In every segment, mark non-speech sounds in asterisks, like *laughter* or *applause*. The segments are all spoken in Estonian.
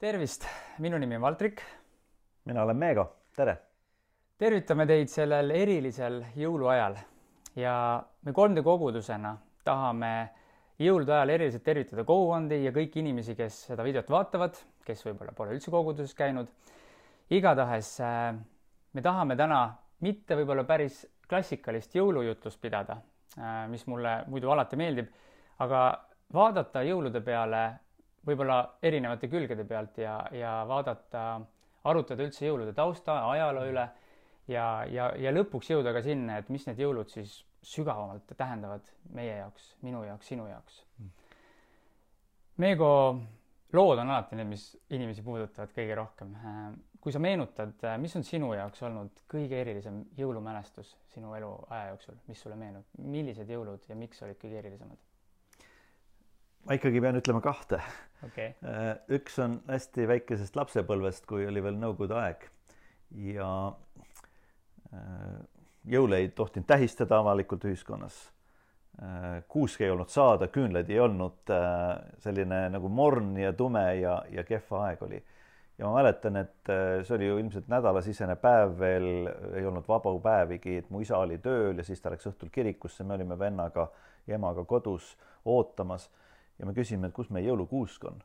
tervist, minu nimi on Valtrik. mina olen Meego, tere. tervitame teid sellel erilisel jõuluajal ja me 3D kogudusena tahame jõulude ajal eriliselt tervitada kogukondi ja kõiki inimesi, kes seda videot vaatavad, kes võib-olla pole üldse koguduses käinud. igatahes äh, me tahame täna mitte võib-olla päris klassikalist jõulujutlust pidada, äh, mis mulle muidu alati meeldib, aga vaadata jõulude peale võib-olla erinevate külgede pealt ja, ja vaadata, arutada üldse jõulude tausta, ajaloo üle ja, ja, ja lõpuks jõuda ka sinna, et mis need jõulud siis sügavamalt tähendavad meie jaoks, minu jaoks, sinu jaoks. Meego lood on alati need, mis inimesi puudutavad kõige rohkem. kui sa meenutad, mis on sinu jaoks olnud kõige erilisem jõulumälestus sinu eluaja jooksul, mis sulle meenub, millised jõulud ja miks olid kõige erilisemad? Ma ikkagi pean ütlema kahte. Okay.. Äh, üks on hästi väikesest lapsepõlvest, kui oli veel Nõukogude aeg. Ja äh, jõule ei tohtinud tähistada avalikult ühiskonnas. Äh, kuuske ei olnud saada, küünlaid ei olnud, selline nagu morn ja tume ja, ja kehva aeg oli. ja ma mäletan, et see oli ju ilmselt nädalasisene päev veel, ei olnud vabu päevigi, et mu isa oli tööl ja siis ta läks õhtul kirikusse, me olime vennaga ja emaga kodus ootamas ja me küsime, et kus meie jõulukuusk on.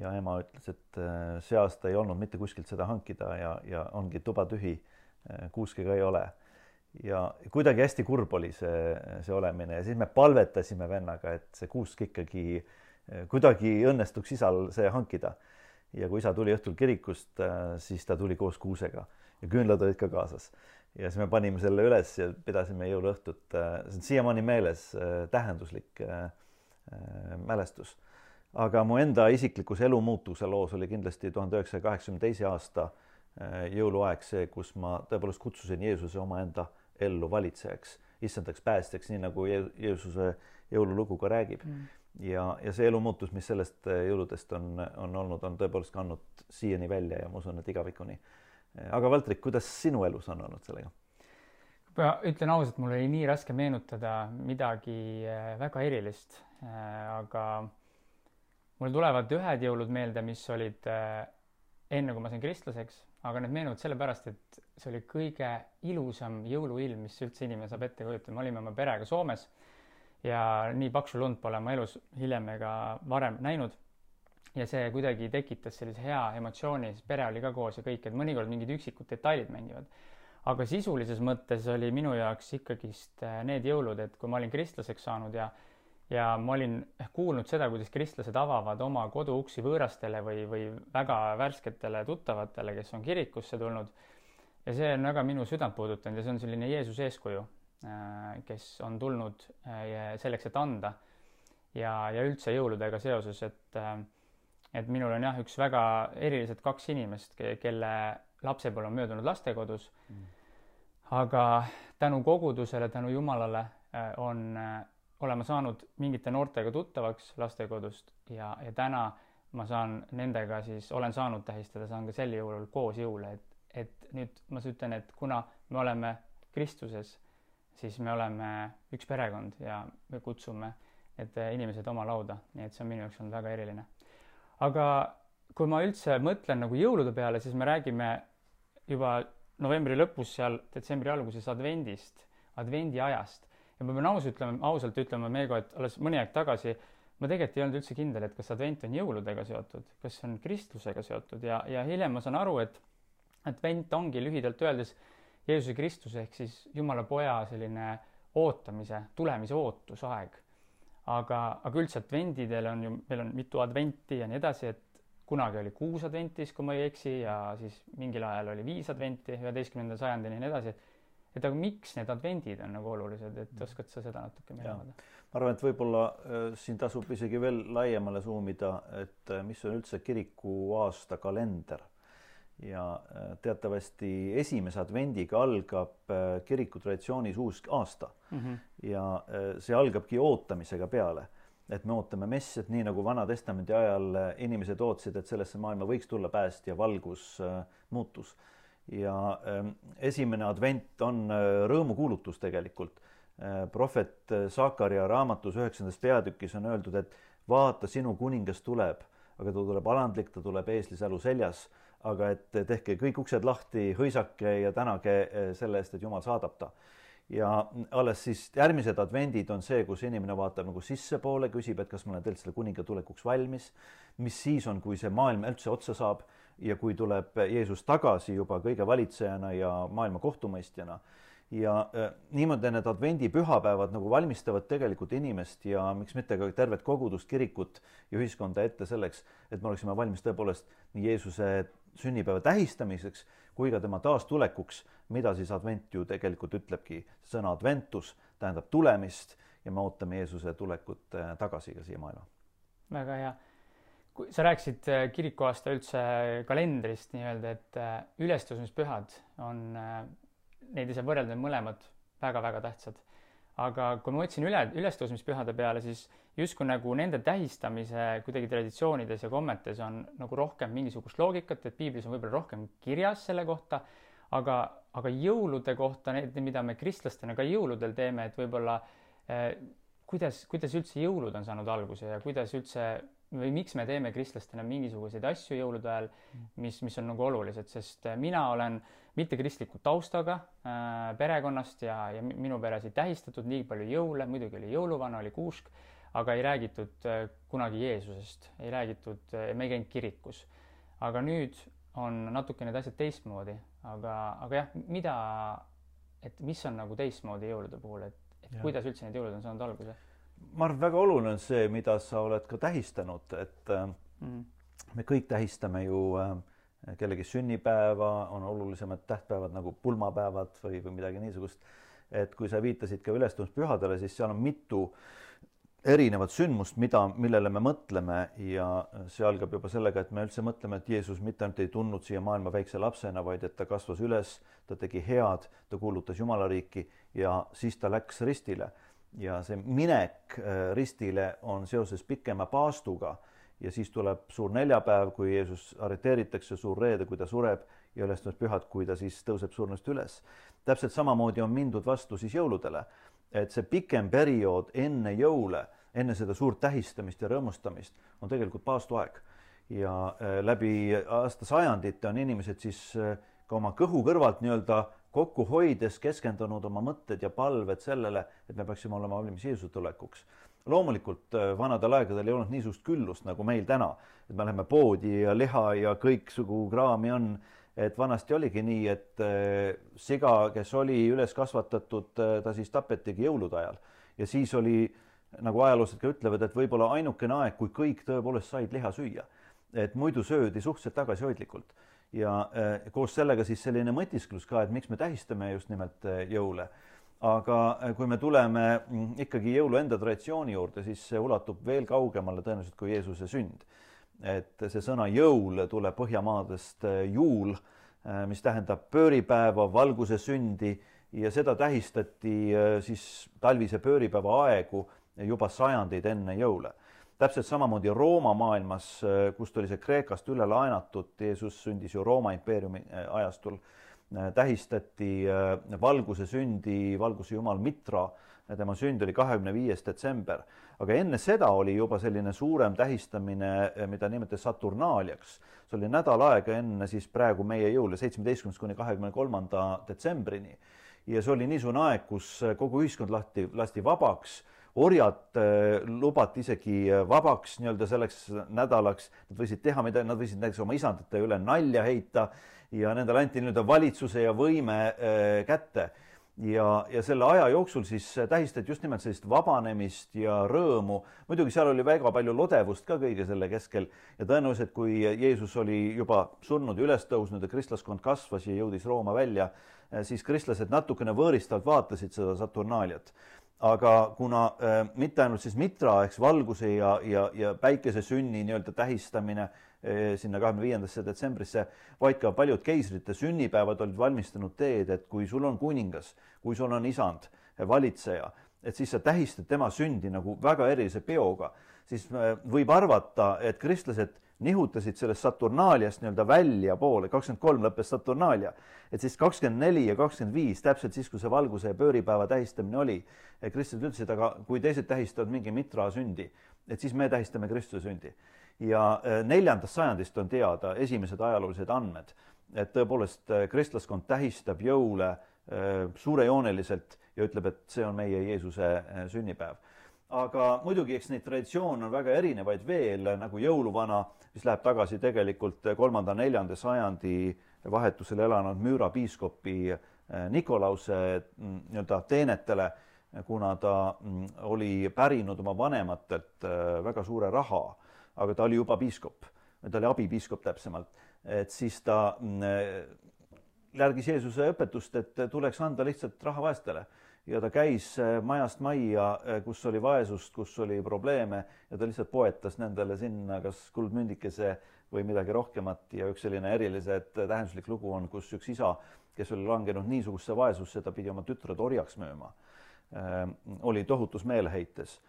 ja ema ütles, et äh, see aasta ei olnud mitte kuskilt seda hankida ja, ja ongi tuba tühi, äh, kuuske ka ei ole. ja kuidagi hästi kurb oli see, see olemine ja siis me palvetasime vennaga, et see kuusk ikkagi äh, kuidagi õnnestuks isal see hankida. ja kui isa tuli õhtul kirikust, siis ta tuli koos kuusega ja küünlad olid ka kaasas ja siis me panime selle üles ja pidasime jõuluõhtut. see on siiamaani meeles, tähenduslik Äh, mälestus. aga mu enda isiklikus elumuutuse loos oli kindlasti tuhande üheksasaja kaheksakümne teise aasta äh, jõuluaeg see, kus ma tõepoolest kutsusin Jeesuse omaenda ellu valitsejaks, issandaks päästjaks, nii nagu Jeesuse jõululugu ka räägib mm. ja, ja see elumuutus, mis sellest äh, jõuludest on, on olnud, on tõepoolest kandnud siiani välja ja ma usun, et igavikuni. aga Valtrik, kuidas sinu elus on olnud sellega? ma ütlen ausalt, mul oli nii raske meenutada midagi äh, väga erilist, äh, aga mul tulevad ühed jõulud meelde, mis olid äh, enne, kui ma sain kristlaseks, aga need meenuvad sellepärast, et see oli kõige ilusam jõuluilm, mis üldse inimene saab ette kujutada. me olime oma perega Soomes ja nii paksu lund pole ma elus hiljem ega varem näinud. ja see kuidagi tekitas sellise hea emotsiooni, sest pere oli ka koos ja kõik, et mõnikord mingid üksikud detailid mängivad aga sisulises mõttes oli minu jaoks ikkagist äh, need jõulud, et kui ma olin kristlaseks saanud ja ja ma olin kuulnud seda, kuidas kristlased avavad oma koduuksi võõrastele või, või väga värsketele tuttavatele, kes on kirikusse tulnud. ja see on väga minu südant puudutanud ja see on selline Jeesuse eeskuju, äh, kes on tulnud äh, selleks, et anda. ja, ja üldse jõuludega seoses, et, et minul on jah, üks väga erilised kaks inimest, kelle lapsepõlv on möödunud lastekodus mm.. aga tänu kogudusele, tänu Jumalale äh, on, äh, olema saanud mingite noortega tuttavaks lastekodust ja, ja täna ma saan nendega siis, olen saanud tähistada, saan ka sel juhul koos jõule, et, et nüüd ma ütlen, et kuna me oleme Kristuses, siis me oleme üks perekond ja me kutsume need inimesed oma lauda, nii et see on minu jaoks olnud väga eriline. aga kui ma üldse mõtlen nagu jõulude peale, siis me räägime juba novembri lõpus seal detsembri alguses advendist, advendiajast ja ma pean aus ütlema, ausalt ütlema, Meego, et alles mõni aeg tagasi ma tegelikult ei olnud üldse kindel, et kas advent on jõuludega seotud, kas see on kristlusega seotud ja, ja hiljem ma saan aru, et advent ongi lühidalt öeldes Jeesuse Kristus ehk siis Jumala poja selline ootamise, tulemise ootusaeg. aga, aga üldse advendidel on ju, meil on mitu adventi ja nii edasi, et kunagi oli kuus adventis, kui ma ei eksi, ja siis mingil ajal oli viis adventi üheteistkümnendal sajandil ja nii edasi. Et aga miks need advendid on nagu olulised, et oskad sa seda natuke meile avada? ma arvan, et võib-olla äh, siin tasub isegi veel laiemale suumida, et äh, mis on üldse kiriku aasta kalender ja äh, teatavasti esimese advendiga algab kiriku traditsioonis uus aasta mm -hmm. ja see algabki ootamisega peale et me ootame messiat, nii nagu Vana-testamendi ajal äh, inimesed ootasid, et sellesse maailma võiks tulla päästja, valgus äh, muutus. Ja äh, esimene advent on äh, rõõmukuulutus tegelikult. Äh,. prohvet äh, Sakaria raamatus üheksandas peatükis on öeldud, et vaata, sinu kuningas tuleb, aga ta tuleb alandlik, ta tuleb eeslisälu seljas, aga et tehke kõik uksed lahti, hõisake ja tänage selle eest, et Jumal saadab ta. Ja alles siis järgmised advendid on see, kus inimene vaatab nagu sissepoole, küsib, et kas ma olen tõeliselt selle kuninga tulekuks valmis, mis siis on, kui see maailm üldse otsa saab ja kui tuleb Jeesus tagasi juba kõige valitsejana ja maailma kohtumõistjana. ja äh, niimoodi need advendipühapäevad nagu valmistavad tegelikult inimest ja miks mitte ka tervet kogudust, kirikut ja ühiskonda ette selleks, et me oleksime valmis tõepoolest nii Jeesuse sünnipäeva tähistamiseks kui ka tema taastulekuks, mida siis advent ju tegelikult ütlebki. sõna adventus tähendab tulemist ja me ootame Jeesuse tulekut äh, tagasi ka siia maailma. väga hea. Kui sa rääkisid äh, kirikuaasta üldse kalendrist nii-öelda, et äh, ülestõusmispühad on, neid ei saa võrrelda, mõlemad väga-väga tähtsad. Aga kui ma mõtlesin üle, ülestõusmispühade peale, siis justkui nagu nende tähistamise kuidagi traditsioonides ja kommetes on nagu rohkem mingisugust loogikat, et piiblis on võib-olla rohkem kirjas selle kohta, aga, aga jõulude kohta, need, mida me kristlastena ka jõuludel teeme, et võib-olla eh, kuidas, kuidas üldse jõulud on saanud alguse ja kuidas üldse või miks me teeme kristlastena mingisuguseid asju jõulude ajal, mis, mis on nagu olulised, sest äh, mina olen mittekristliku taustaga äh, perekonnast ja, ja minu peres ei tähistatud nii palju jõule, muidugi oli jõuluvana, oli kuusk, aga ei räägitud äh, kunagi Jeesusest, ei räägitud äh,, me ei käinud kirikus. aga nüüd on natuke need asjad teistmoodi, aga, aga jah, mida, et mis on nagu teistmoodi jõulude puhul, et, et ja. kuidas üldse need jõulud on saanud alguse? Ma arvan, väga oluline on see, mida sa oled ka tähistanud, et mm. me kõik tähistame ju äh, kellegi sünnipäeva, on olulisemad tähtpäevad nagu pulmapäevad või, või midagi niisugust. et kui sa viitasid ka ülestõusmispühadele, siis seal on mitu erinevat sündmust, mida, millele me mõtleme ja see algab juba sellega, et me üldse mõtleme, et Jeesus mitte ainult ei tulnud siia maailma väikse lapsena, vaid et ta kasvas üles, ta tegi head, ta kuulutas Jumala riiki ja siis ta läks ristile ja see minek äh, ristile on seoses pikema paastuga. Ja siis tuleb suur neljapäev, kui Jeesus arreteeritakse, suur reede, kui ta sureb ja ülestõusmispühad, kui ta siis tõuseb surnust üles. täpselt samamoodi on mindud vastu siis jõuludele, et see pikem periood enne jõule, enne seda suurt tähistamist ja rõõmustamist on tegelikult paastuaeg. Ja äh, läbi aastasajandite on inimesed siis äh, ka oma kõhu kõrvalt nii-öelda kokku hoides keskendunud oma mõtted ja palved sellele, et me peaksime olema valmis Jeesuse tulekuks. loomulikult äh, vanadel aegadel ei olnud niisugust küllust nagu meil täna, et me läheme poodi ja liha ja kõiksugu kraami on, et vanasti oligi nii, et äh, siga, kes oli üles kasvatatud, äh, ta siis tapetigi jõulude ajal ja siis oli nagu ajaloolased ka ütlevad, et võib-olla ainukene aeg, kui kõik tõepoolest said liha süüa. et muidu söödi suhteliselt tagasihoidlikult ja äh, koos sellega siis selline mõtisklus ka, et miks me tähistame just nimelt äh, jõule. aga äh, kui me tuleme mm, ikkagi jõulu enda traditsiooni juurde, siis see ulatub veel kaugemale tõenäoliselt kui Jeesuse sünd. et see sõna jõul tuleb Põhjamaadest juul, mis tähendab pööripäeva, valguse sündi ja seda tähistati siis talvise pööripäeva aegu juba sajandeid enne jõule täpselt samamoodi Rooma maailmas, kust oli see Kreekast üle laenatud, Jeesus sündis ju Rooma impeeriumi äh, ajastul, äh, tähistati äh, valguse sündi, valguse jumal Mitra, tema sünd oli kahekümne viies detsember. aga enne seda oli juba selline suurem tähistamine, mida nimetati Saturnaaliaks. see oli nädal aega enne siis praegu meie jõule, seitsmeteistkümnendast kuni kahekümne kolmanda detsembrini. ja see oli niisugune aeg, kus kogu ühiskond lahti, lasti vabaks orjad äh, lubati isegi äh, vabaks nii-öelda selleks nädalaks, nad võisid teha mida, nad võisid näiteks oma isandate üle nalja heita ja nendele anti nii-öelda valitsuse ja võime äh, kätte. ja, ja selle aja jooksul siis tähistati just nimelt sellist vabanemist ja rõõmu. muidugi seal oli väga palju lodevust ka kõige selle keskel ja tõenäoliselt, kui Jeesus oli juba surnud ja üles tõusnud ja kristlaskond kasvas ja jõudis Rooma välja, siis kristlased natukene võõristavalt vaatasid seda Saturnaaliat aga kuna äh, mitte ainult siis Mitra, eks valguse ja, ja, ja päikese sünni nii-öelda tähistamine äh, sinna kahekümne viiendasse detsembrisse, vaid ka paljud keisrite sünnipäevad olid valmistanud teed, et kui sul on kuningas, kui sul on isand, valitseja, et siis sa tähistad tema sündi nagu väga erilise peoga, siis äh, võib arvata, et kristlased nihutasid sellest Saturnaaliast nii-öelda väljapoole, kakskümmend kolm lõppes Saturnaalia, et siis kakskümmend neli ja kakskümmend viis, täpselt siis, kui see valguse ja pööripäeva tähistamine oli, kristlased ütlesid, aga kui teised tähistavad mingi Mitra sündi, et siis me tähistame Kristuse sündi. ja neljandast sajandist on teada esimesed ajaloolised andmed, et tõepoolest kristlaskond tähistab jõule suurejooneliselt ja ütleb, et see on meie Jeesuse sünnipäev aga muidugi, eks neid traditsioone on väga erinevaid veel, nagu jõuluvana, mis läheb tagasi tegelikult kolmanda-neljanda sajandi vahetusel elanud Müüra piiskopi eh, Nikolause mm, nii-öelda teenetele, kuna ta mm, oli pärinud oma vanematelt eh, väga suure raha, aga ta oli juba piiskop, ta oli abipiiskop täpsemalt, et siis ta mm, järgis Jeesuse õpetust, et tuleks anda lihtsalt raha vaestele ja ta käis äh, majast majja, äh, kus oli vaesust, kus oli probleeme ja ta lihtsalt poetas nendele sinna kas kuldmündikese või midagi rohkemat ja üks selline erilise tähenduslik lugu on, kus üks isa, kes oli langenud niisugusesse vaesusse, ta pidi oma tütred orjaks müüma äh,, oli tohutus meeleheites.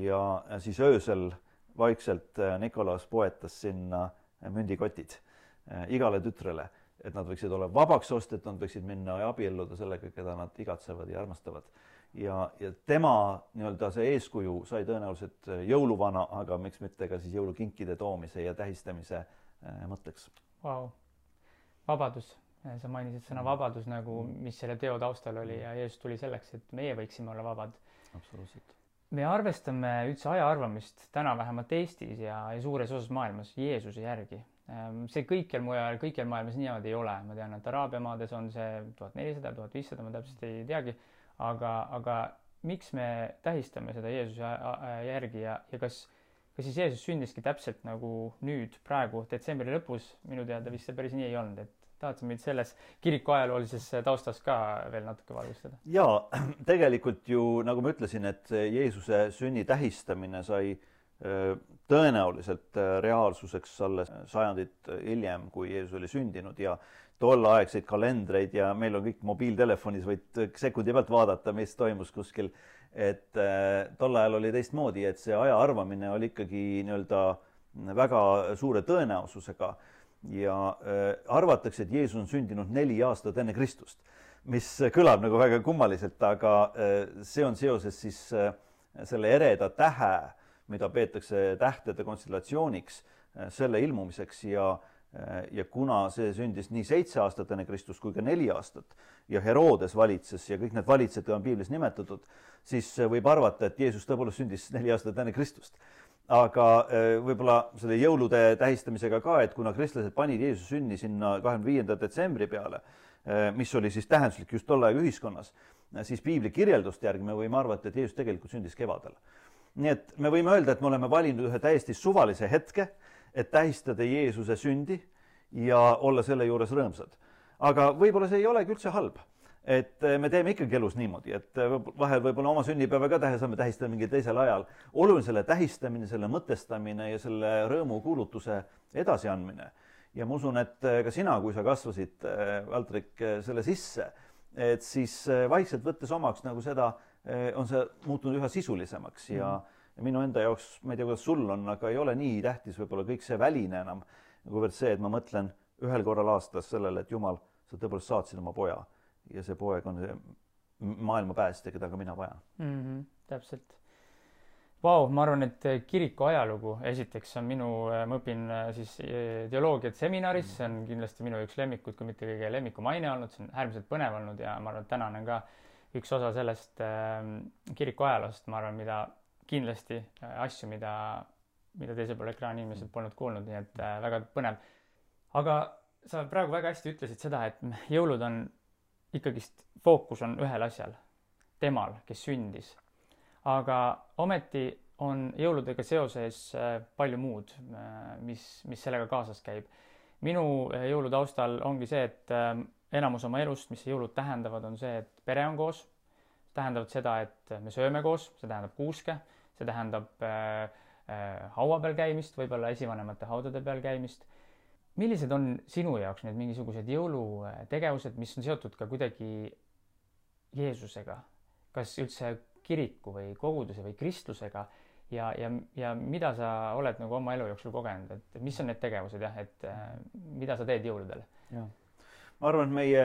Ja siis öösel vaikselt äh, Nikolaus poetas sinna mündikotid äh, igale tütrele et nad võiksid olla vabaks ostetud, nad võiksid minna ja abielluda sellega, keda nad igatsevad ja armastavad. ja, ja tema nii-öelda see eeskuju sai tõenäoliselt jõuluvana, aga miks mitte ka siis jõulukinkide toomise ja tähistamise äh, mõtteks. Wow.. vabadus, sa mainisid sõna vabadus nagu, mis selle teo taustal oli ja Jeesus tuli selleks, et meie võiksime olla vabad. absoluutselt. Me arvestame üldse aja arvamist täna vähemalt Eestis ja, ja suures osas maailmas Jeesuse järgi see kõikjal mujal, kõikjal maailmas niimoodi ei ole, ma tean, et Araabia maades on see tuhat nelisada, tuhat viissada, ma täpselt ei teagi, aga, aga miks me tähistame seda Jeesuse järgi ja, ja kas, kas siis Jeesus sündiski täpselt nagu nüüd, praegu, detsembri lõpus, minu teada vist see päris nii ei olnud, et tahad sa meid selles kiriku ajaloolises taustas ka veel natuke valgustada? jaa, *clears throat* tegelikult ju nagu ma ütlesin, et Jeesuse sünni tähistamine sai äh, tõenäoliselt äh, reaalsuseks alles sajandit hiljem, kui Jeesus oli sündinud ja tolleaegseid kalendreid ja meil on kõik mobiiltelefonis, võid sekundi pealt vaadata, mis toimus kuskil. et äh, tol ajal oli teistmoodi, et see aja arvamine oli ikkagi nii-öelda väga suure tõenäosusega ja äh, arvatakse, et Jeesus on sündinud neli aastat enne Kristust, mis kõlab nagu väga kummaliselt, aga see on seoses siis selle ereda tähe mida peetakse tähtede konstellatsiooniks äh, selle ilmumiseks ja äh, ja kuna see sündis nii seitse aastat enne Kristust kui ka neli aastat ja Herodes valitses ja kõik need valitsejad on piiblis nimetatud, siis äh, võib arvata, et Jeesus tõepoolest sündis neli aastat enne Kristust. aga võib-olla selle jõulude tähistamisega ka, et kuna kristlased panid Jeesuse sünni sinna kahekümne viienda detsembri peale, mis oli siis tähenduslik just tolle aja ühiskonnas, siis piibli kirjelduste järgi me võime arvata, et Jeesus tegelikult sündis kevadel nii et me võime öelda, et me oleme valinud ühe täiesti suvalise hetke, et tähistada Jeesuse sündi ja olla selle juures rõõmsad. aga võib-olla see ei olegi üldse halb. et eh, me teeme ikkagi elus niimoodi, et eh, vahel võib-olla oma sünnipäeva ka tähe saame tähistada mingil teisel ajal. oluline selle tähistamine, selle mõtestamine ja selle rõõmukuulutuse edasiandmine. ja ma usun, et eh, ka sina, kui sa kasvasid, Valdrik, selle sisse, et siis vaikselt võttes omaks nagu seda on see muutunud üha sisulisemaks ja mm, -hmm. ja minu enda jaoks, ma ei tea, kuidas sul on, aga ei ole nii tähtis võib-olla kõik see väline enam, kuivõrd see, et ma mõtlen ühel korral aastas sellele, et jumal, sa tõepoolest saatsid oma poja ja see poeg on see maailma päästja, keda ka mina vajan mm. -hmm, täpselt. Vau, ma arvan, et kiriku ajalugu esiteks on minu, ma õpin siis teoloogiat seminaris, see on kindlasti minu üks lemmikuid, kui mitte kõige lemmikum aine olnud, see on äärmiselt põnev olnud ja ma arvan, et tänane ka üks osa sellest äh, kiriku ajaloost, ma arvan, mida kindlasti äh, asju, mida, mida teisel pool ekraani inimesed polnud kuulnud, nii et äh, väga põnev. aga sa praegu väga hästi ütlesid seda, et jõulud on ikkagist, fookus on ühel asjal, temal, kes sündis. aga ometi on jõuludega seoses äh, palju muud, mis, mis sellega kaasas käib. minu jõulutaustal ongi see, et ähm, enamus oma elust, mis jõulud tähendavad, on see, et pere on koos, tähendavad seda, et me sööme koos, see tähendab kuuske, see tähendab äh, äh, haua peal käimist, võib-olla esivanemate haudade peal käimist. millised on sinu jaoks need mingisugused jõulutegevused, mis on seotud ka kuidagi Jeesusega, kas üldse kiriku või koguduse või kristlusega? Ja, ja, ja mida sa oled nagu oma elu jooksul kogenud, et mis on need tegevused jah, et äh, mida sa teed jõuludel? jah ma arvan, et meie,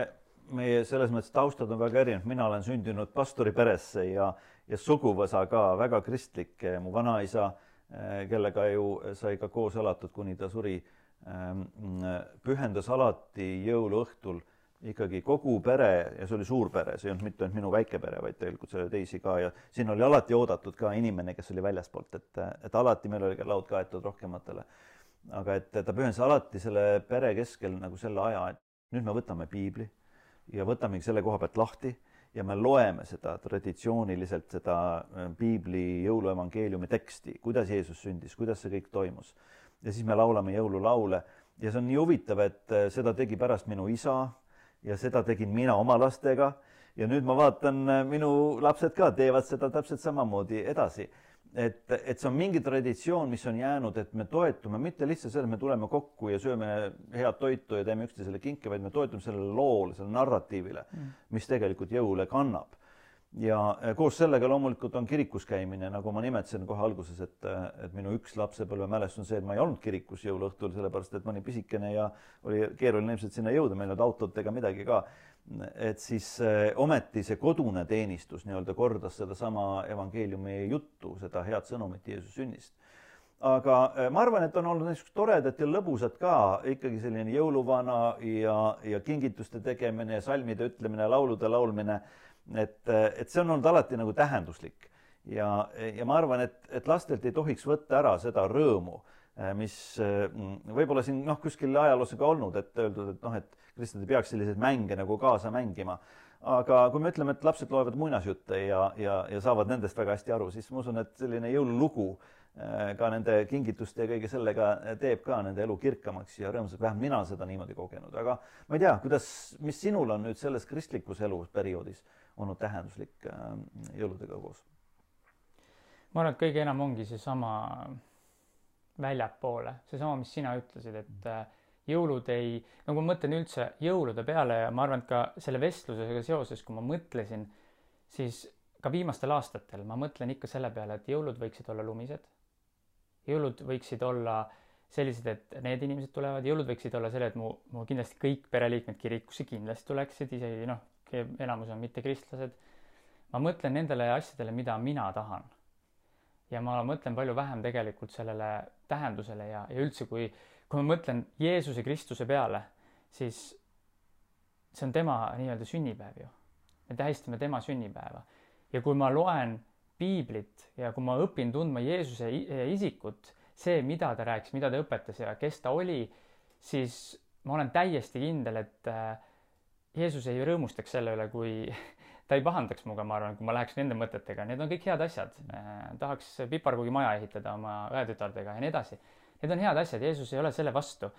meie selles mõttes taustad on väga erinevad, mina olen sündinud pastori peresse ja, ja suguvõsa ka väga kristlik, mu vanaisa kellega ju sai ka koos elatud, kuni ta suri, ähm, pühendas alati jõuluõhtul ikkagi kogu pere ja see oli suur pere, see ei olnud mitte ainult minu väike pere, vaid tegelikult seal oli teisi ka ja siin oli alati oodatud ka inimene, kes oli väljaspoolt, et, et alati meil oli ka laud kaetud rohkematele. aga et ta pühendas alati selle pere keskel nagu selle aja, et nüüd me võtame piibli ja võtamegi selle koha pealt lahti ja me loeme seda traditsiooniliselt, seda äh, piibli jõuluevangeeliumi teksti, kuidas Jeesus sündis, kuidas see kõik toimus. ja siis me laulame jõululaule ja see on nii huvitav, et äh, seda tegi pärast minu isa ja seda tegin mina oma lastega ja nüüd ma vaatan, äh, minu lapsed ka teevad seda täpselt samamoodi edasi. Et, et see on mingi traditsioon, mis on jäänud, et me toetume mitte lihtsalt sellele, me tuleme kokku ja sööme head toitu ja teeme üksteisele kinke, vaid me toetume sellele loole, sellele narratiivile mm., mis tegelikult jõule kannab ja koos sellega loomulikult on kirikus käimine, nagu ma nimetasin kohe alguses, et, et minu üks lapsepõlvemälestus on see, et ma ei olnud kirikus jõuluõhtul, sellepärast et ma olin pisikene ja oli keeruline ilmselt sinna jõuda, meil ei olnud autot ega midagi ka. et siis eh, ometi see kodune teenistus nii-öelda kordas sedasama evangeeliumi juttu, seda head sõnumit Jeesuse sünnist aga ma arvan, et on olnud niisugused toredad ja lõbusad ka ikkagi selline jõuluvana ja, ja kingituste tegemine, salmide ütlemine, laulude laulmine et, et see on olnud alati nagu tähenduslik. Ja, ja ma arvan, et, et lastelt ei tohiks võtta ära seda rõõmu, mis mm, võib-olla siin noh, kuskil ajaloos ka olnud, et öeldud, et noh, et kristlased ei peaks selliseid mänge nagu kaasa mängima. aga kui me ütleme, et lapsed loevad muinasjutte ja, ja, ja saavad nendest väga hästi aru, siis ma usun, et selline jõululugu äh, ka nende kingituste ja kõige sellega teeb ka nende elu kirkamaks ja rõõmsaks, vähemalt mina seda niimoodi kogenud, aga ma ei tea, kuidas, mis sinul on nüüd selles kristlikus eluperioodis olnud tähenduslik äh, jõuludega koos? ma arvan, et kõige enam ongi seesama väljapoole, seesama, mis sina ütlesid, et äh, jõulud ei, no kui ma mõtlen üldse jõulude peale ja ma arvan, et ka selle vestlusega seoses, kui ma mõtlesin, siis ka viimastel aastatel ma mõtlen ikka selle peale, et jõulud võiksid olla lumised. jõulud võiksid olla sellised, et need inimesed tulevad, jõulud võiksid olla selle, et mu, mu kindlasti kõik pereliikmed kirikusse kindlasti tuleksid, isegi noh, enamus on mittekristlased. ma mõtlen nendele asjadele, mida mina tahan. ja ma mõtlen palju vähem tegelikult sellele tähendusele ja, ja üldse, kui, kui ma mõtlen Jeesuse Kristuse peale, siis see on tema nii-öelda sünnipäev ju. me tähistame tema sünnipäeva ja kui ma loen piiblit ja kui ma õpin tundma Jeesuse isikut, see, mida ta rääkis, mida ta õpetas ja kes ta oli, siis ma olen täiesti kindel, et äh, Jeesus ei rõõmustaks selle üle, kui *laughs* ta ei pahandaks minuga, ma arvan, kui ma läheks nende mõtetega, need on kõik head asjad eh,. tahaks piparkoogimaja ehitada oma õetütardega ja nii edasi. Need on head asjad, Jeesus ei ole selle vastu.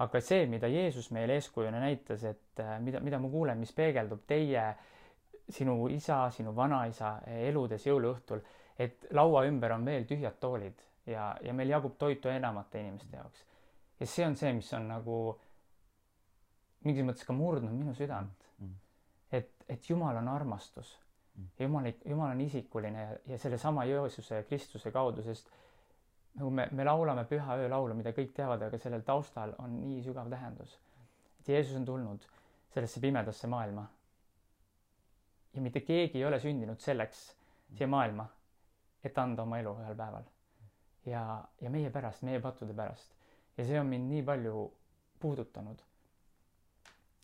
aga see, mida Jeesus meile eeskujuna näitas, et eh, mida, mida ma kuulen, mis peegeldub teie, sinu isa, sinu vanaisa eludes jõuluõhtul, et laua ümber on veel tühjad toolid ja, ja meil jagub toitu enamate inimeste jaoks. ja see on see, mis on nagu mingis mõttes ka murdnud minu südant mm.. et, et Jumal on armastus mm.. Jumal, Jumal on isikuline ja, ja sellesama Jeesuse Kristuse kaudu, sest nagu me, me laulame püha öö laulu, mida kõik teavad, aga sellel taustal on nii sügav tähendus. et Jeesus on tulnud sellesse pimedasse maailma. ja mitte keegi ei ole sündinud selleks siia maailma, et anda oma elu ühel päeval. ja, ja meie pärast, meie pattude pärast. ja see on mind nii palju puudutanud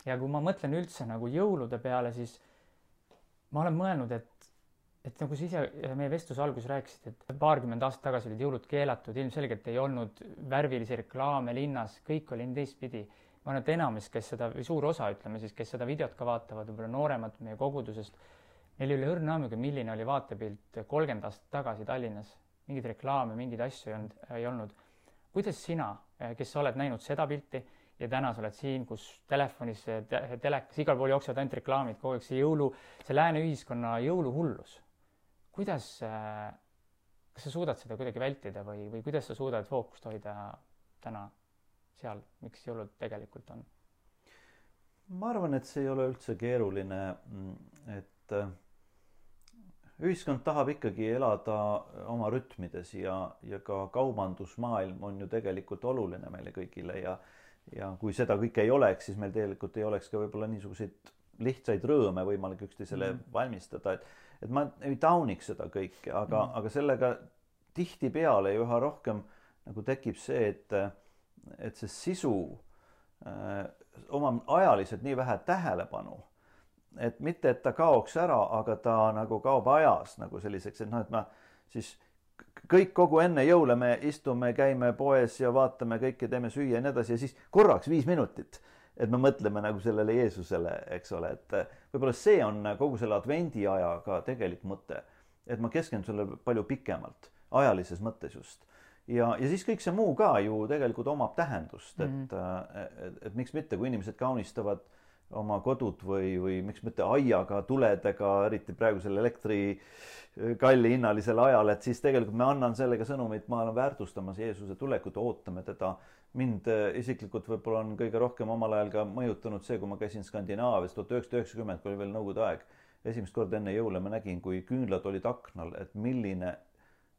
ja kui ma mõtlen üldse nagu jõulude peale, siis ma olen mõelnud, et, et nagu sa ise meie vestluse alguses rääkisid, et paarkümmend aastat tagasi olid jõulud keelatud, ilmselgelt ei olnud värvilisi reklaame linnas, kõik oli teistpidi. ma arvan, et enamus, kes seda või suur osa, ütleme siis, kes seda videot ka vaatavad, võib-olla nooremad meie kogudusest, neil ei ole õrna aimugi, milline oli vaatepilt kolmkümmend aastat tagasi Tallinnas. mingeid reklaame, mingeid asju ei olnud, ei olnud. kuidas sina, kes sa oled näinud seda pilti ja täna sa oled siin, kus telefonis te, telekas, igal pool jooksevad ainult reklaamid, kogu aeg see jõulu, see lääne ühiskonna jõuluhullus. kuidas, äh, kas sa suudad seda kuidagi vältida või, või kuidas sa suudad fookust hoida täna seal, miks jõulud tegelikult on? ma arvan, et see ei ole üldse keeruline, et äh, ühiskond tahab ikkagi elada oma rütmides ja, ja ka kaubandusmaailm on ju tegelikult oluline meile kõigile ja ja kui seda kõike ei oleks, siis meil tegelikult ei oleks ka võib-olla niisuguseid lihtsaid rõõme võimalik üksteisele mm. valmistada, et, et ma ei tauniks seda kõike, aga mm., aga sellega tihtipeale ju üha rohkem nagu tekib see, et, et see sisu öö, omab ajaliselt nii vähe tähelepanu, et mitte, et ta kaoks ära, aga ta nagu kaob ajas nagu selliseks, et noh, et ma siis kõik kogu enne jõule me istume, käime poes ja vaatame kõike, teeme süüa ja nii edasi ja siis korraks viis minutit, et me mõtleme nagu sellele Jeesusele, eks ole, et võib-olla see on kogu selle advendiaja ka tegelik mõte, et ma keskendun sellele palju pikemalt, ajalises mõttes just ja, ja siis kõik see muu ka ju tegelikult omab tähendust, et mm, -hmm. et, et miks mitte, kui inimesed kaunistavad oma kodud või, või miks mitte aiaga, tuledega, eriti praegusel elektri kalli hinnalisel ajal, et siis tegelikult me annan sellega sõnumit, ma olen väärtustamas Jeesuse tulekut, ootame teda. mind isiklikult võib-olla on kõige rohkem omal ajal ka mõjutanud see, kui ma käisin Skandinaavias tuhat üheksasada üheksakümmend, kui oli veel Nõukogude aeg. esimest korda enne jõule ma nägin, kui küünlad olid aknal, et milline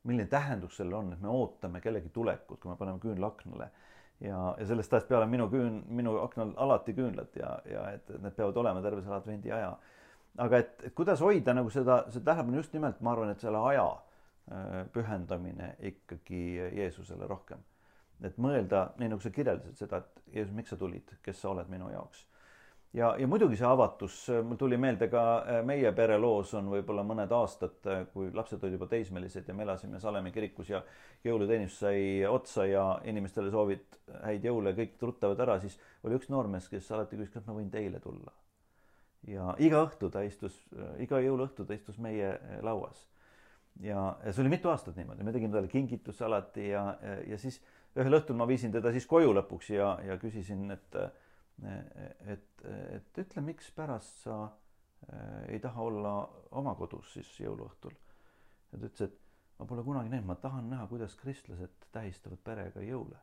milline tähendus sellel on, et me ootame kellegi tulekut, kui me paneme küünla aknale. Ja, ja sellest ajast peale minu küün-, minu aknal alati küünlad ja, ja et, et need peavad olema terve selle advendi aja. aga et, et kuidas hoida nagu seda, seda tähelepanu just nimelt, ma arvan, et selle aja äh, pühendamine ikkagi Jeesusele rohkem. et mõelda, nii nagu sa kirjeldasid seda, et Jeesus, miks sa tulid, kes sa oled minu jaoks ja, ja muidugi see avatus, mul tuli meelde ka äh, meie pereloos on võib-olla mõned aastad, äh, kui lapsed olid juba teismelised ja me elasime Salemi kirikus ja jõuluteenistus sai otsa ja inimestele soovid häid jõule, kõik tuttavad ära, siis oli üks noormees, kes alati küsis, kas ma võin teile tulla. ja iga õhtu ta istus, äh, iga jõuluõhtu ta istus meie lauas. ja, ja see oli mitu aastat niimoodi, me tegime talle kingitusi alati ja, ja, ja siis ühel õhtul ma viisin teda siis koju lõpuks ja, ja küsisin, et et, et ütle, mikspärast sa äh, ei taha olla oma kodus siis jõuluõhtul. ja ta ütles, et ma pole kunagi näinud, ma tahan näha, kuidas kristlased tähistavad perega jõule.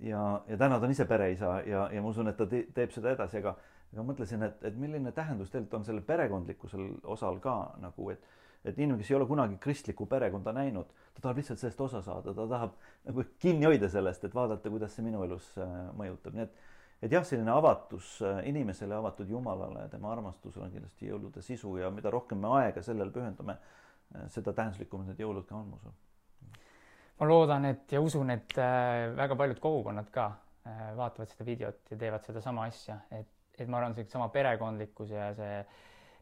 ja, ja täna ta on ise pereisa ja, ja ma usun, et ta te, teeb seda edasi, aga, aga mõtlesin, et, et milline tähendus tegelikult on sellel perekondlikkusel osal ka nagu, et et inimene, kes ei ole kunagi kristlikku perekonda näinud, ta tahab lihtsalt sellest osa saada, ta tahab nagu kinni hoida sellest, et vaadata, kuidas see minu elus äh, mõjutab, nii et et jah, selline avatus äh, inimesele, avatud Jumalale ja tema armastusele on kindlasti jõulude sisu ja mida rohkem me aega sellele pühendame, äh, seda tähenduslikumad need jõulud ka on, ma usun. ma loodan, et ja usun, et äh, väga paljud kogukonnad ka vaatavad seda videot ja teevad sedasama asja, et, et ma arvan, see sama perekondlikkus ja see,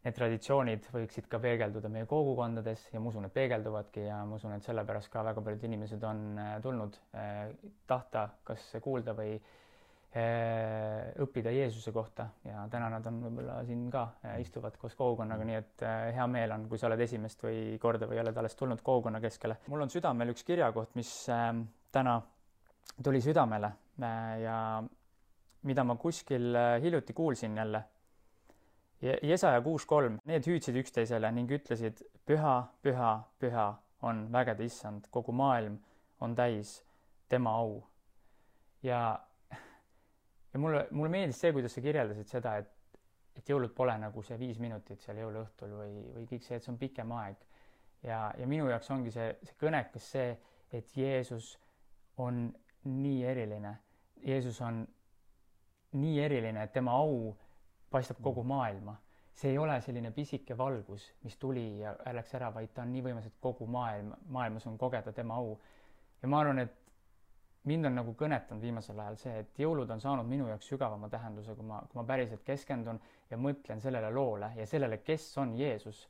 need traditsioonid võiksid ka peegelduda meie kogukondades ja ma usun, et peegelduvadki ja ma usun, et sellepärast ka väga paljud inimesed on tulnud tahta kas kuulda või Eh, õppida Jeesuse kohta ja täna nad on võib-olla siin ka, eh, istuvad koos kogukonnaga, nii et eh, hea meel on, kui sa oled esimest või korda või oled alles tulnud kogukonna keskele. mul on südamel üks kirjakoht, mis täna tuli südamele ja mida ma kuskil hiljuti kuulsin jälle. Jesaja kuus kolm, need hüüdsid üksteisele ning ütlesid, püha, püha, püha on vägede issand, kogu maailm on täis tema au. ja ja mulle, mulle meeldis see, kuidas sa kirjeldasid seda, et, et jõulud pole nagu see viis minutit seal jõuluõhtul või, või kõik see, et see on pikem aeg. ja, ja minu jaoks ongi see, see kõnekas see, et Jeesus on nii eriline. Jeesus on nii eriline, et tema au paistab kogu maailma. see ei ole selline pisike valgus, mis tuli ja läks ära, vaid ta on nii võimas, et kogu maailm, maailmas on kogeda tema au. ja ma arvan, et mind on nagu kõnetanud viimasel ajal see, et jõulud on saanud minu jaoks sügavama tähenduse, kui ma, kui ma päriselt keskendun ja mõtlen sellele loole ja sellele, kes on Jeesus.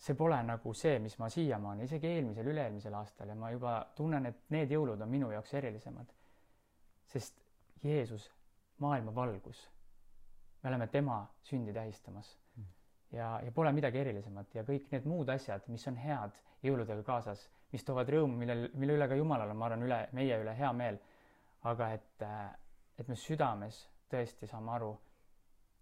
see pole nagu see, mis ma siiamaani, isegi eelmisel, üle-eelmisel aastal ja ma juba tunnen, et need jõulud on minu jaoks erilisemad. sest Jeesus, maailma valgus. me oleme tema sündi tähistamas ja, ja pole midagi erilisemat ja kõik need muud asjad, mis on head jõuludega kaasas, mis toovad rõõmu, millel, mille üle ka Jumalal on, ma arvan, üle, meie üle hea meel. aga et, et me südames tõesti saame aru,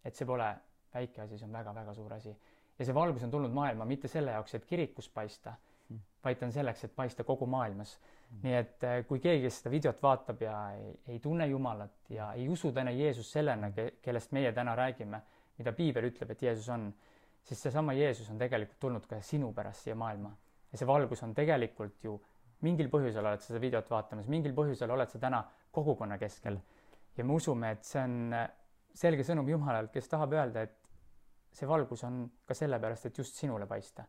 et see pole väike asi, see on väga-väga suur asi. ja see valgus on tulnud maailma mitte selle jaoks, et kirikus paista, mm. vaid ta on selleks, et paista kogu maailmas mm.. nii et kui keegi, kes seda videot vaatab ja ei, ei tunne Jumalat ja ei usu täna Jeesus sellena, kellest meie täna räägime, mida piibel ütleb, et Jeesus on siis seesama Jeesus on tegelikult tulnud ka sinu pärast siia maailma. Ja see valgus on tegelikult ju, mingil põhjusel oled sa seda videot vaatamas, mingil põhjusel oled sa täna kogukonna keskel. ja me usume, et see on äh, selge sõnum Jumalalt, kes tahab öelda, et see valgus on ka sellepärast, et just sinule paista.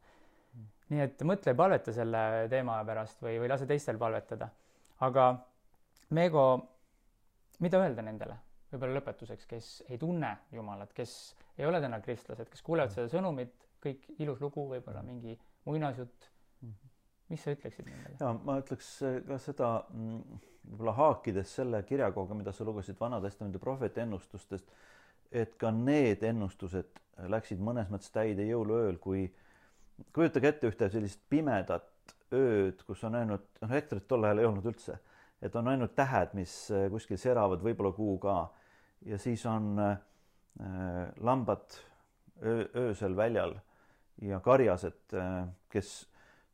nii et mõtle palveta selle teema pärast või, või lase teistel palvetada. aga Meego, mida öelda nendele, võib-olla lõpetuseks, kes ei tunne Jumalat, kes ei ole täna kristlased, kes kuulevad seda sõnumit, kõik ilus lugu, võib-olla mingi muinasjutt. Mis sa ütleksid nendele? ja ma ütleks ka seda mm, võib-olla haakides selle kirjakohaga, mida sa lugesid Vana-testamendi prohveti ennustustest, et ka need ennustused läksid mõnes mõttes täide jõuluööl, kui kujutage ette ühte sellist pimedat ööd, kus on ainult, noh, elektrit tol ajal ei olnud üldse, et on ainult tähed, mis kuskil seravad, võib-olla kuu ka. Ja siis on äh, lambad öö, öösel väljal ja karjased, äh, kes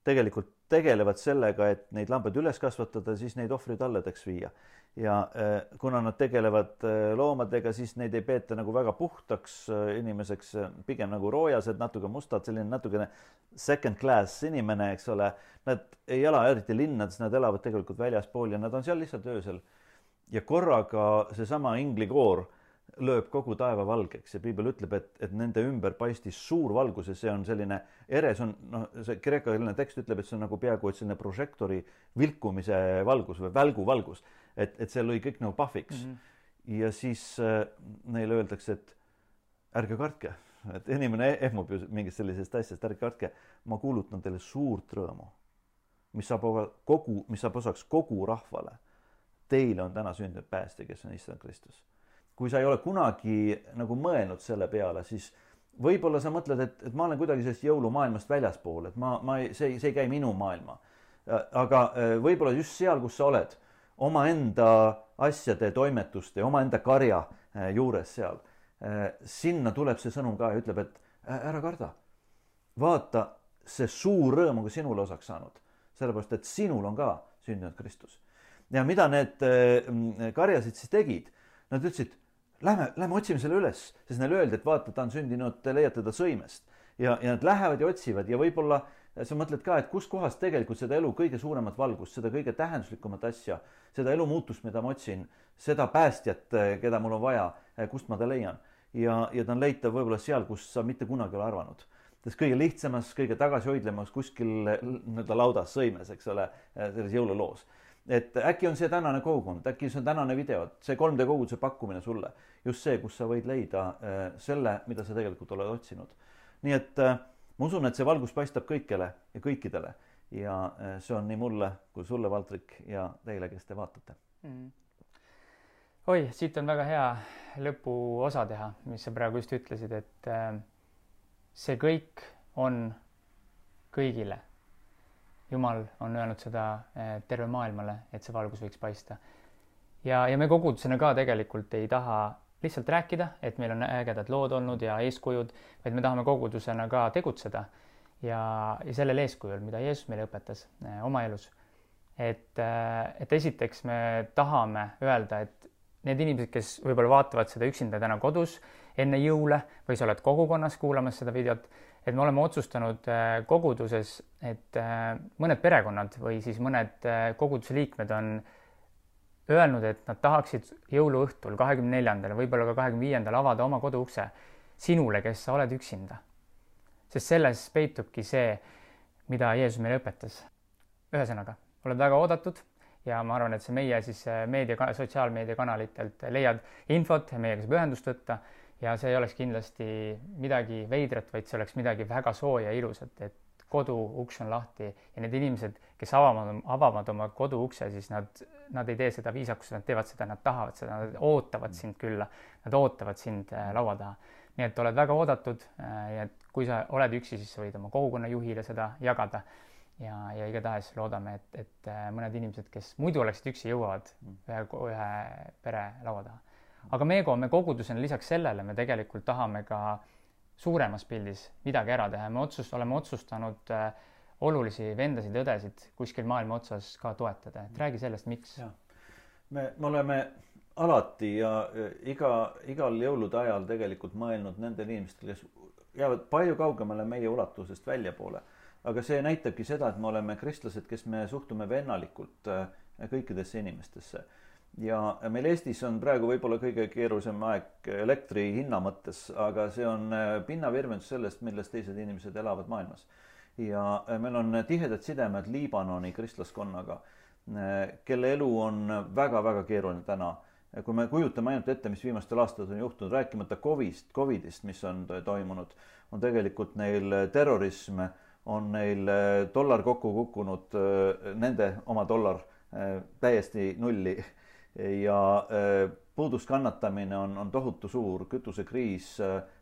tegelikult tegelevad sellega, et neid lambaid üles kasvatada, siis neid ohvritalledeks viia. ja äh, kuna nad tegelevad äh, loomadega, siis neid ei peeta nagu väga puhtaks inimeseks, pigem nagu roojased, natuke mustad, selline natukene second class inimene, eks ole. Nad ei ela eriti linnades, nad elavad tegelikult väljaspool ja nad on seal lihtsalt öösel. ja korraga seesama inglikoor lööb kogu taeva valgeks ja piibel ütleb, et, et nende ümber paistis suur valgus ja see on selline ere, see on noh, see kreekakeelne tekst ütleb, et see on nagu peaaegu et selline prožektori vilkumise valgus või välguvalgus, et, et see lõi kõik nagu pahviks mm. -hmm. ja siis äh, neile öeldakse, et ärge kartke, et inimene ehmub ju mingist sellisest asjast, ärge kartke, ma kuulutan teile suurt rõõmu, mis saab kogu, mis saab osaks kogu rahvale. Teile on täna sündinud päästja, kes on issand Kristus kui sa ei ole kunagi nagu mõelnud selle peale, siis võib-olla sa mõtled, et, et ma olen kuidagi sellest jõulumaailmast väljaspool, et ma, ma ei, see, see ei käi minu maailma. aga äh, võib-olla just seal, kus sa oled, omaenda asjade, toimetuste, omaenda karja äh, juures seal, äh, sinna tuleb see sõnum ka ja ütleb, et ära karda. vaata, see suur rõõm on ka sinule osaks saanud, sellepärast et sinul on ka sündinud Kristus. ja mida need karjasid siis tegid? Nad ütlesid lähme, lähme otsime selle üles, sest neile öeldi, et vaata, ta on sündinud, te leiate ta sõimest. ja, ja nad lähevad ja otsivad ja võib-olla sa mõtled ka, et kuskohast tegelikult seda elu kõige suuremat valgust, seda kõige tähenduslikumat asja, seda elumuutust, mida ma otsin, seda päästjat, keda mul on vaja, kust ma ta leian. ja, ja ta on leitav võib-olla seal, kus sa mitte kunagi ei ole arvanud selles kõige lihtsamas, kõige tagasihoidlemas kuskil nii-öelda laudas sõimes, eks ole, selles jõululoos et äkki on see tänane kogukond, äkki see on tänane video, see 3D koguduse pakkumine sulle, just see, kus sa võid leida äh, selle, mida sa tegelikult oled otsinud. nii et äh, ma usun, et see valgus paistab kõikjale ja kõikidele ja äh, see on nii mulle kui sulle, Valtrik, ja teile, kes te vaatate. Mm.. oi, siit on väga hea lõpuosa teha, mis sa praegu just ütlesid, et see kõik on kõigile Jumal on öelnud seda eh, terve maailmale, et see valgus võiks paista. ja, ja me kogudusena ka tegelikult ei taha lihtsalt rääkida, et meil on ägedad lood olnud ja eeskujud, vaid me tahame kogudusena ka tegutseda ja, ja sellel eeskujul, mida Jeesus meile õpetas eh, oma elus. et, eh, et esiteks me tahame öelda, et need inimesed, kes võib-olla vaatavad seda üksinda täna kodus enne jõule või sa oled kogukonnas kuulamas seda videot et me oleme otsustanud äh, koguduses, et äh, mõned perekonnad või siis mõned äh, koguduse liikmed on öelnud, et nad tahaksid jõuluõhtul, kahekümne neljandal, võib-olla ka kahekümne viiendal avada oma koduukse sinule, kes sa oled üksinda. sest selles peitubki see, mida Jeesus meile õpetas. ühesõnaga, oled väga oodatud ja ma arvan, et see meie siis meedia, sotsiaalmeediakanalitelt leiad infot, meiega saab ühendust võtta ja see ei oleks kindlasti midagi veidrat, vaid see oleks midagi väga sooja ja ilusat, et kodu uks on lahti ja need inimesed, kes avavad, avavad oma kodu ukse, siis nad, nad ei tee seda viisakusega, nad teevad seda, nad tahavad seda, nad ootavad sind külla, nad ootavad sind äh, laua taha. nii et oled väga oodatud äh, ja et kui sa oled üksi, siis sa võid oma kogukonna juhile seda jagada ja, ja igatahes loodame, et, et äh, mõned inimesed, kes muidu oleksid üksi, jõuavad mm. ühe, ühe pere laua taha aga Meego, me kogudusena lisaks sellele me tegelikult tahame ka suuremas pildis midagi ära teha me otsust-, oleme otsustanud äh, olulisi vendasid õdesid kuskil maailma otsas ka toetada, et räägi sellest, miks. me, me oleme alati ja iga, igal jõulude ajal tegelikult mõelnud nendele inimestele, kes jäävad palju kaugemale meie ulatusest väljapoole. aga see näitabki seda, et me oleme kristlased, kes me suhtume vennalikult äh, kõikidesse inimestesse ja meil Eestis on praegu võib-olla kõige keerulisem aeg elektri hinna mõttes, aga see on äh, pinnavirvendus sellest, milles teised inimesed elavad maailmas. ja meil on tihedad sidemed Liibanoni kristlaskonnaga, kelle elu on väga-väga keeruline täna kui me kujutame ainult ette, mis viimastel aastatel on juhtunud, rääkimata Covist, Covidist, mis on toimunud, on tegelikult neil terrorism, on neil dollar kokku kukkunud, nende oma dollar täiesti nulli ja puuduskannatamine on, on tohutu suur, kütusekriis,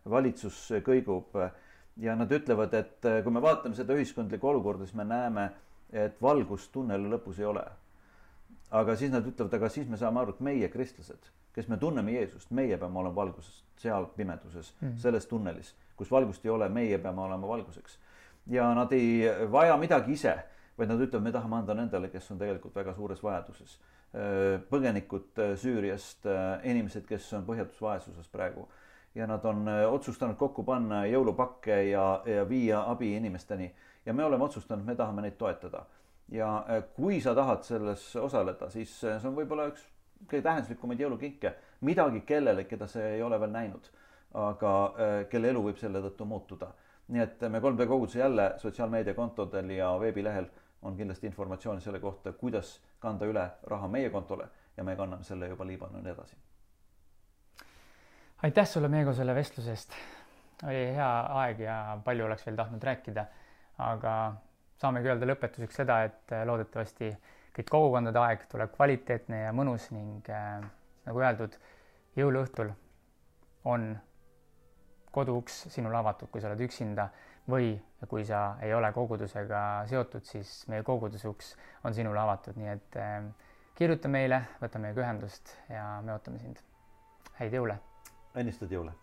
valitsus kõigub ja nad ütlevad, et kui me vaatame seda ühiskondlikku olukorda, siis me näeme, et valgust tunneli lõpus ei ole aga siis nad ütlevad, aga siis me saame aru, et meie, kristlased, kes me tunneme Jeesust, meie peame olema valguses, seal pimeduses mm., selles tunnelis, kus valgust ei ole, meie peame olema valguseks. ja nad ei vaja midagi ise, vaid nad ütlevad, me tahame anda nendele, kes on tegelikult väga suures vajaduses. Põgenikud Süüriast, inimesed, kes on põhjatus vaesuses praegu. Ja nad on otsustanud kokku panna jõulupakke ja, ja viia abi inimesteni. Ja me oleme otsustanud, me tahame neid toetada. Ja äh, kui sa tahad selles osaleda, siis äh, see on võib-olla üks kõige tähenduslikumaid jõulukinke, midagi kellele, keda sa ei ole veel näinud, aga äh, kelle elu võib selle tõttu muutuda. nii et me 3D koguduse jälle sotsiaalmeediakontodel ja veebilehel on kindlasti informatsiooni selle kohta, kuidas kanda üle raha meie kontole ja me kanname selle juba Liibanoni edasi. aitäh sulle, Meego, selle vestluse eest. oli hea aeg ja palju oleks veel tahtnud rääkida, aga saamegi öelda lõpetuseks seda, et äh, loodetavasti kõik kogukondade aeg tuleb kvaliteetne ja mõnus ning äh, nagu öeldud, jõuluõhtul on koduuks sinul avatud, kui sa oled üksinda või kui sa ei ole kogudusega seotud, siis meie koguduse uks on sinule avatud, nii et äh, kirjuta meile, võta meiega ühendust ja me ootame sind. häid jõule! õnnistatud jõule!